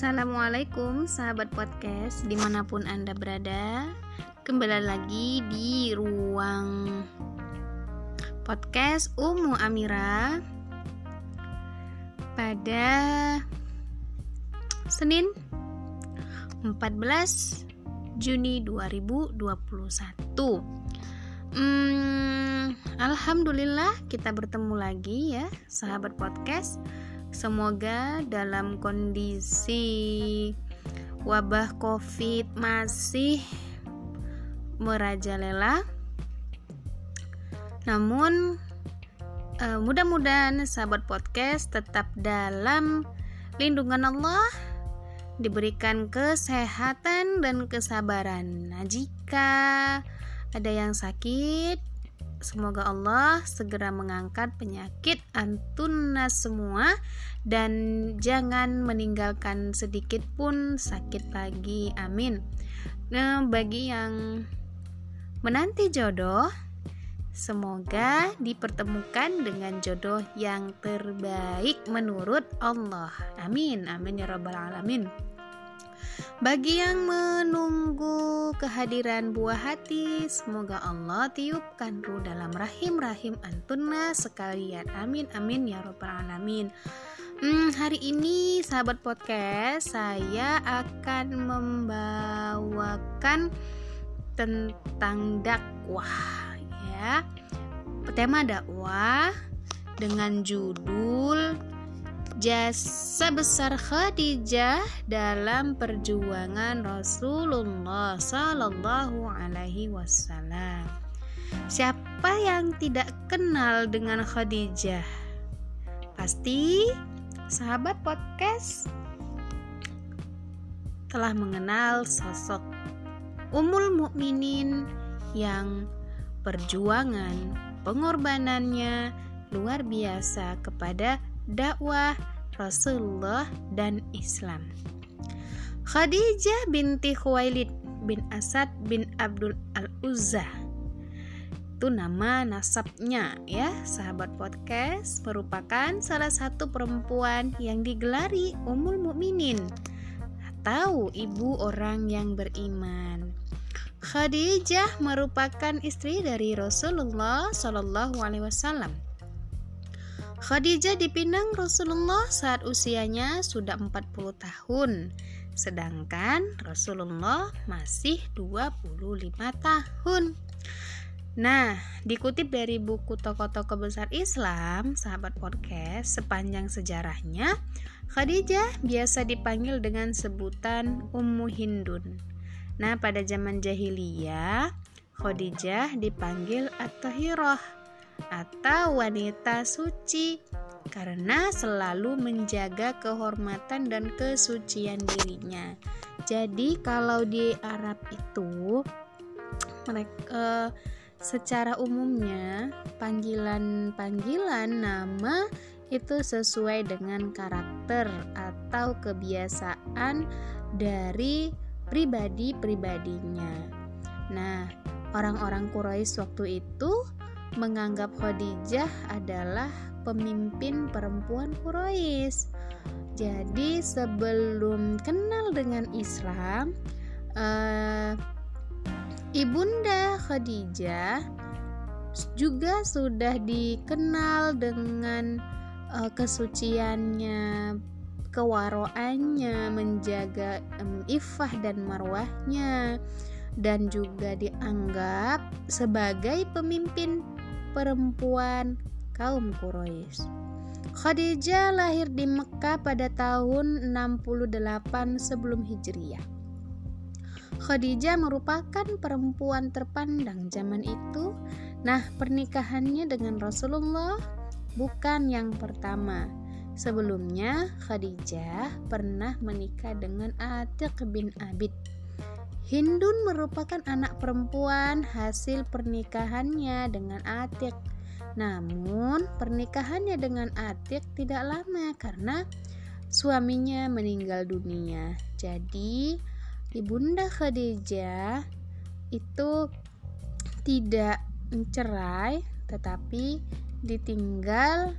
Assalamualaikum sahabat podcast di mana pun anda berada Kembali lagi di ruang podcast Umu Amira Pada Senin 14 Juni 2021 hmm, Alhamdulillah kita bertemu lagi ya sahabat podcast Semoga dalam kondisi wabah COVID masih merajalela, namun uh, mudah-mudahan sahabat podcast tetap dalam lindungan Allah, diberikan kesehatan dan kesabaran. Nah, jika ada yang sakit, Semoga Allah segera mengangkat penyakit antunas semua dan jangan meninggalkan sedikit pun sakit lagi. Amin. Nah, bagi yang menanti jodoh, semoga dipertemukan dengan jodoh yang terbaik menurut Allah. Amin. Amin ya rabbal alamin. Bagi yang menunggu kehadiran buah hati, semoga Allah tiupkan ruh dalam rahim-rahim antuna sekalian. Amin, amin ya robbal alamin. Hmm, hari ini sahabat podcast saya akan membawakan tentang dakwah ya. Tema dakwah dengan judul jasa besar Khadijah dalam perjuangan Rasulullah Sallallahu Alaihi Wasallam. Siapa yang tidak kenal dengan Khadijah? Pasti sahabat podcast telah mengenal sosok Ummul Mukminin yang perjuangan pengorbanannya luar biasa kepada dakwah Rasulullah dan Islam. Khadijah binti Khuwailid bin Asad bin Abdul Al-Uzza itu nama nasabnya ya sahabat podcast merupakan salah satu perempuan yang digelari Ummul Mukminin atau ibu orang yang beriman. Khadijah merupakan istri dari Rasulullah Shallallahu Alaihi Wasallam Khadijah dipinang Rasulullah saat usianya sudah 40 tahun sedangkan Rasulullah masih 25 tahun. Nah, dikutip dari buku tokoh-tokoh besar Islam, sahabat podcast, sepanjang sejarahnya, Khadijah biasa dipanggil dengan sebutan Ummu Hindun. Nah, pada zaman jahiliyah, Khadijah dipanggil At-Tahirah atau wanita suci karena selalu menjaga kehormatan dan kesucian dirinya. Jadi kalau di Arab itu mereka uh, secara umumnya panggilan-panggilan nama itu sesuai dengan karakter atau kebiasaan dari pribadi-pribadinya. Nah, orang-orang Quraisy waktu itu menganggap Khadijah adalah pemimpin perempuan Quraisy. Jadi sebelum kenal dengan Islam, uh, ibunda Khadijah juga sudah dikenal dengan uh, kesuciannya, kewaroannya, menjaga um, ifah dan marwahnya, dan juga dianggap sebagai pemimpin perempuan kaum Quraisy. Khadijah lahir di Mekah pada tahun 68 sebelum Hijriah. Khadijah merupakan perempuan terpandang zaman itu. Nah, pernikahannya dengan Rasulullah bukan yang pertama. Sebelumnya, Khadijah pernah menikah dengan Atiq bin Abid Hindun merupakan anak perempuan hasil pernikahannya dengan Atik. Namun, pernikahannya dengan Atik tidak lama karena suaminya meninggal dunia. Jadi, Ibunda Khadijah itu tidak mencerai tetapi ditinggal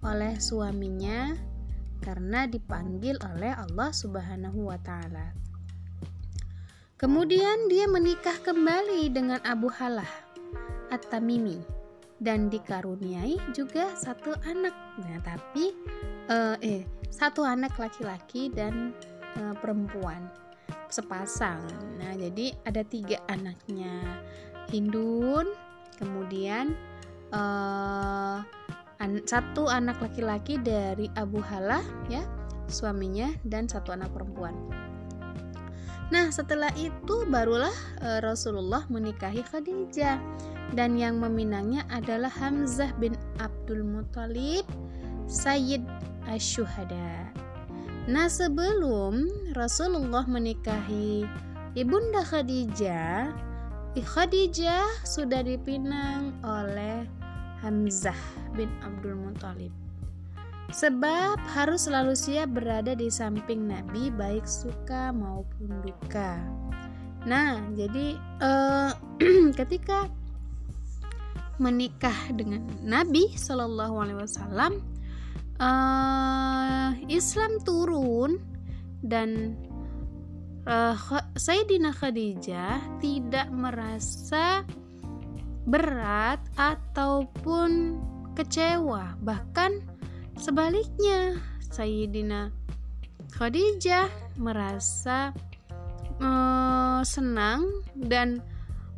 oleh suaminya karena dipanggil oleh Allah Subhanahu wa taala. Kemudian dia menikah kembali dengan Abu Halah At-Tamimi dan dikaruniai juga satu anak. Nah, tapi uh, eh satu anak laki-laki dan uh, perempuan sepasang. Nah, jadi ada tiga anaknya. Hindun, kemudian uh, an satu anak laki-laki dari Abu Halah ya, suaminya dan satu anak perempuan. Nah, setelah itu barulah uh, Rasulullah menikahi Khadijah dan yang meminangnya adalah Hamzah bin Abdul Muthalib Sayyid Asyuhada. Nah, sebelum Rasulullah menikahi Ibunda Khadijah, Khadijah sudah dipinang oleh Hamzah bin Abdul Muthalib. Sebab harus selalu siap berada di samping Nabi baik suka maupun duka. Nah, jadi uh, ketika menikah dengan Nabi Shallallahu Alaihi Wasallam, uh, Islam turun dan uh, Sayyidina Khadijah tidak merasa berat ataupun kecewa bahkan sebaliknya Sayyidina Khadijah merasa uh, senang dan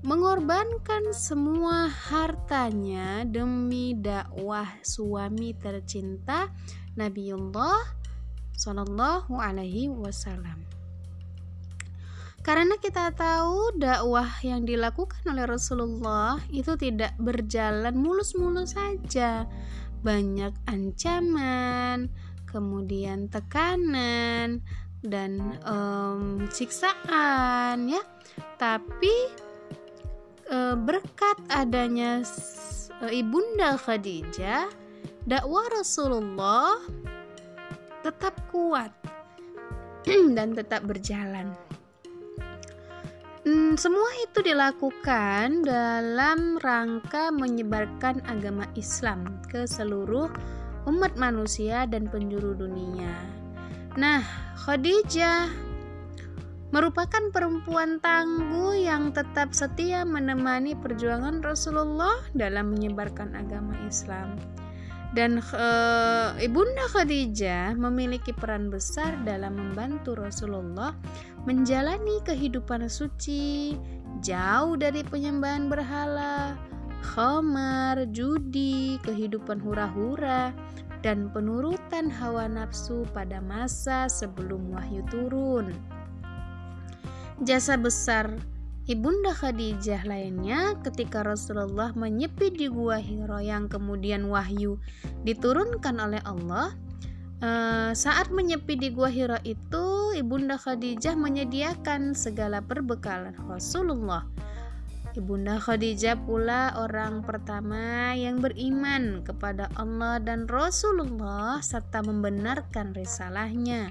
mengorbankan semua hartanya demi dakwah suami tercinta Nabiullah Shallallahu Alaihi Wasallam. Karena kita tahu dakwah yang dilakukan oleh Rasulullah itu tidak berjalan mulus-mulus saja, banyak ancaman, kemudian tekanan dan um, siksaan, ya. Tapi e, berkat adanya e, ibunda Khadijah, dakwah Rasulullah tetap kuat dan tetap berjalan. Hmm, semua itu dilakukan dalam rangka menyebarkan agama Islam ke seluruh umat manusia dan penjuru dunia. Nah, Khadijah merupakan perempuan tangguh yang tetap setia menemani perjuangan Rasulullah dalam menyebarkan agama Islam. Dan e, Ibunda Khadijah memiliki peran besar dalam membantu Rasulullah menjalani kehidupan suci, jauh dari penyembahan berhala, khamar, judi, kehidupan hura-hura, dan penurutan hawa nafsu pada masa sebelum wahyu turun. Jasa besar Ibunda Khadijah lainnya ketika Rasulullah menyepi di Gua Hiro yang kemudian wahyu diturunkan oleh Allah Uh, saat menyepi di Gua Hiro itu, Ibunda Khadijah menyediakan segala perbekalan Rasulullah. Ibunda Khadijah pula orang pertama yang beriman kepada Allah dan Rasulullah serta membenarkan risalahnya.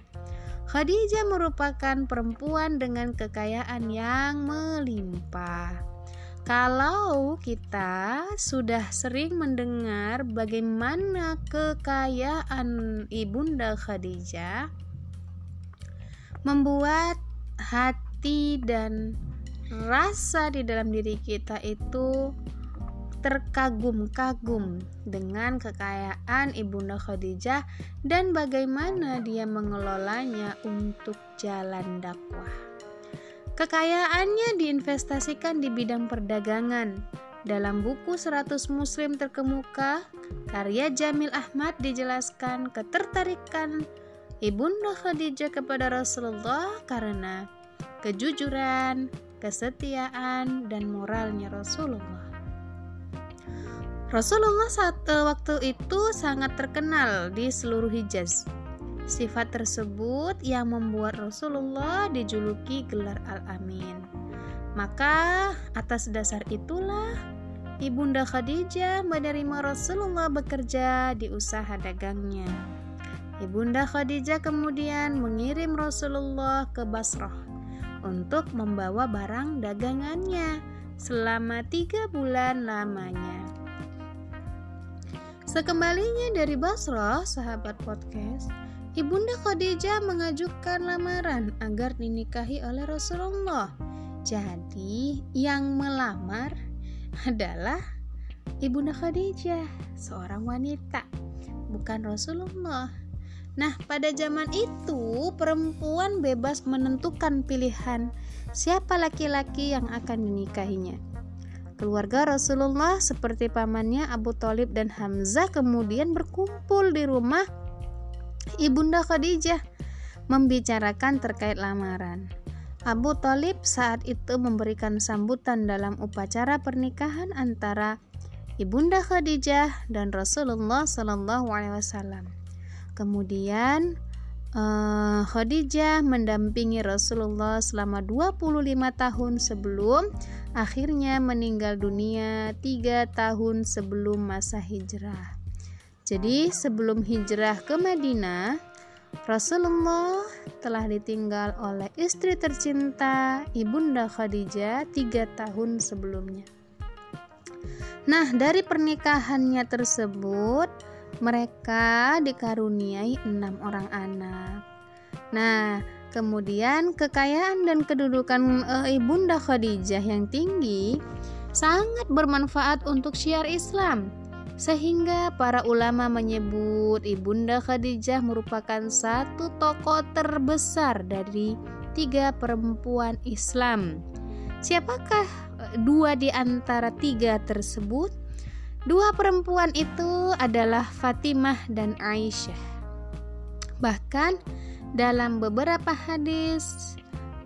Khadijah merupakan perempuan dengan kekayaan yang melimpah. Kalau kita sudah sering mendengar bagaimana kekayaan Ibunda Khadijah membuat hati dan rasa di dalam diri kita itu terkagum-kagum dengan kekayaan Ibunda Khadijah dan bagaimana dia mengelolanya untuk jalan dakwah. Kekayaannya diinvestasikan di bidang perdagangan. Dalam buku 100 Muslim terkemuka, karya Jamil Ahmad dijelaskan ketertarikan Ibunda Khadijah kepada Rasulullah karena kejujuran, kesetiaan, dan moralnya Rasulullah. Rasulullah saat waktu itu sangat terkenal di seluruh Hijaz. Sifat tersebut yang membuat Rasulullah dijuluki gelar Al-Amin. Maka atas dasar itulah Ibunda Khadijah menerima Rasulullah bekerja di usaha dagangnya. Ibunda Khadijah kemudian mengirim Rasulullah ke Basrah untuk membawa barang dagangannya selama tiga bulan lamanya. Sekembalinya dari Basrah, sahabat podcast, Ibunda Khadijah mengajukan lamaran agar dinikahi oleh Rasulullah. Jadi, yang melamar adalah Ibunda Khadijah, seorang wanita, bukan Rasulullah. Nah, pada zaman itu perempuan bebas menentukan pilihan siapa laki-laki yang akan dinikahinya. Keluarga Rasulullah seperti pamannya Abu Talib dan Hamzah kemudian berkumpul di rumah Ibunda Khadijah membicarakan terkait lamaran. Abu Talib saat itu memberikan sambutan dalam upacara pernikahan antara Ibunda Khadijah dan Rasulullah Shallallahu Alaihi Wasallam. Kemudian uh, Khadijah mendampingi Rasulullah selama 25 tahun sebelum akhirnya meninggal dunia tiga tahun sebelum masa hijrah. Jadi sebelum hijrah ke Madinah, Rasulullah telah ditinggal oleh istri tercinta Ibunda Khadijah tiga tahun sebelumnya. Nah, dari pernikahannya tersebut, mereka dikaruniai enam orang anak. Nah, kemudian kekayaan dan kedudukan e, Ibunda Khadijah yang tinggi sangat bermanfaat untuk syiar Islam sehingga para ulama menyebut Ibunda Khadijah merupakan satu tokoh terbesar dari tiga perempuan Islam. Siapakah eh, dua di antara tiga tersebut? Dua perempuan itu adalah Fatimah dan Aisyah. Bahkan dalam beberapa hadis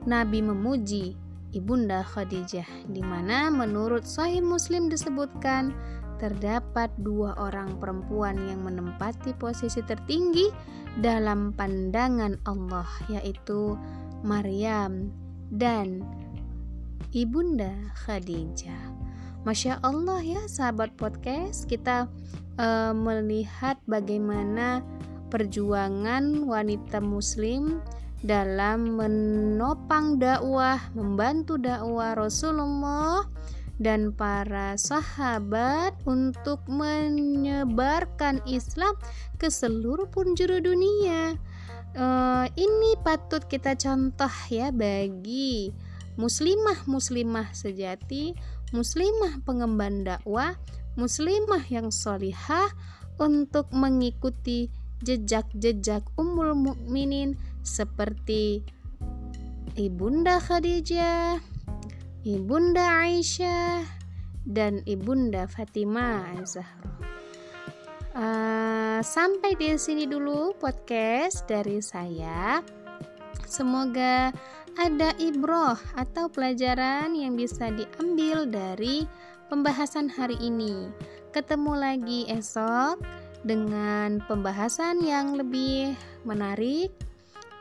Nabi memuji Ibunda Khadijah di mana menurut Sahih Muslim disebutkan terdapat dua orang perempuan yang menempati posisi tertinggi dalam pandangan Allah, yaitu Maryam dan Ibunda Khadijah. Masya Allah ya, sahabat podcast, kita uh, melihat bagaimana perjuangan wanita Muslim dalam menopang dakwah, membantu dakwah Rasulullah dan para sahabat untuk menyebarkan Islam ke seluruh penjuru dunia. Uh, ini patut kita contoh ya bagi muslimah-muslimah sejati, muslimah pengemban dakwah, muslimah yang solihah untuk mengikuti jejak-jejak Ummul Mukminin seperti Ibunda Khadijah, Ibunda Aisyah dan Ibunda Fatimah Zahra. Uh, sampai di sini dulu podcast dari saya. Semoga ada ibroh atau pelajaran yang bisa diambil dari pembahasan hari ini. Ketemu lagi esok dengan pembahasan yang lebih menarik,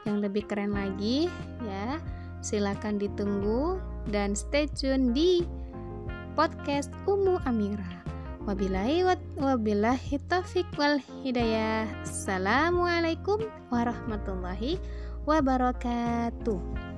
yang lebih keren lagi ya. Silakan ditunggu dan stay tune di podcast Umu Amira. Wabillahi wabillahi taufik wal hidayah. Assalamualaikum warahmatullahi wabarakatuh.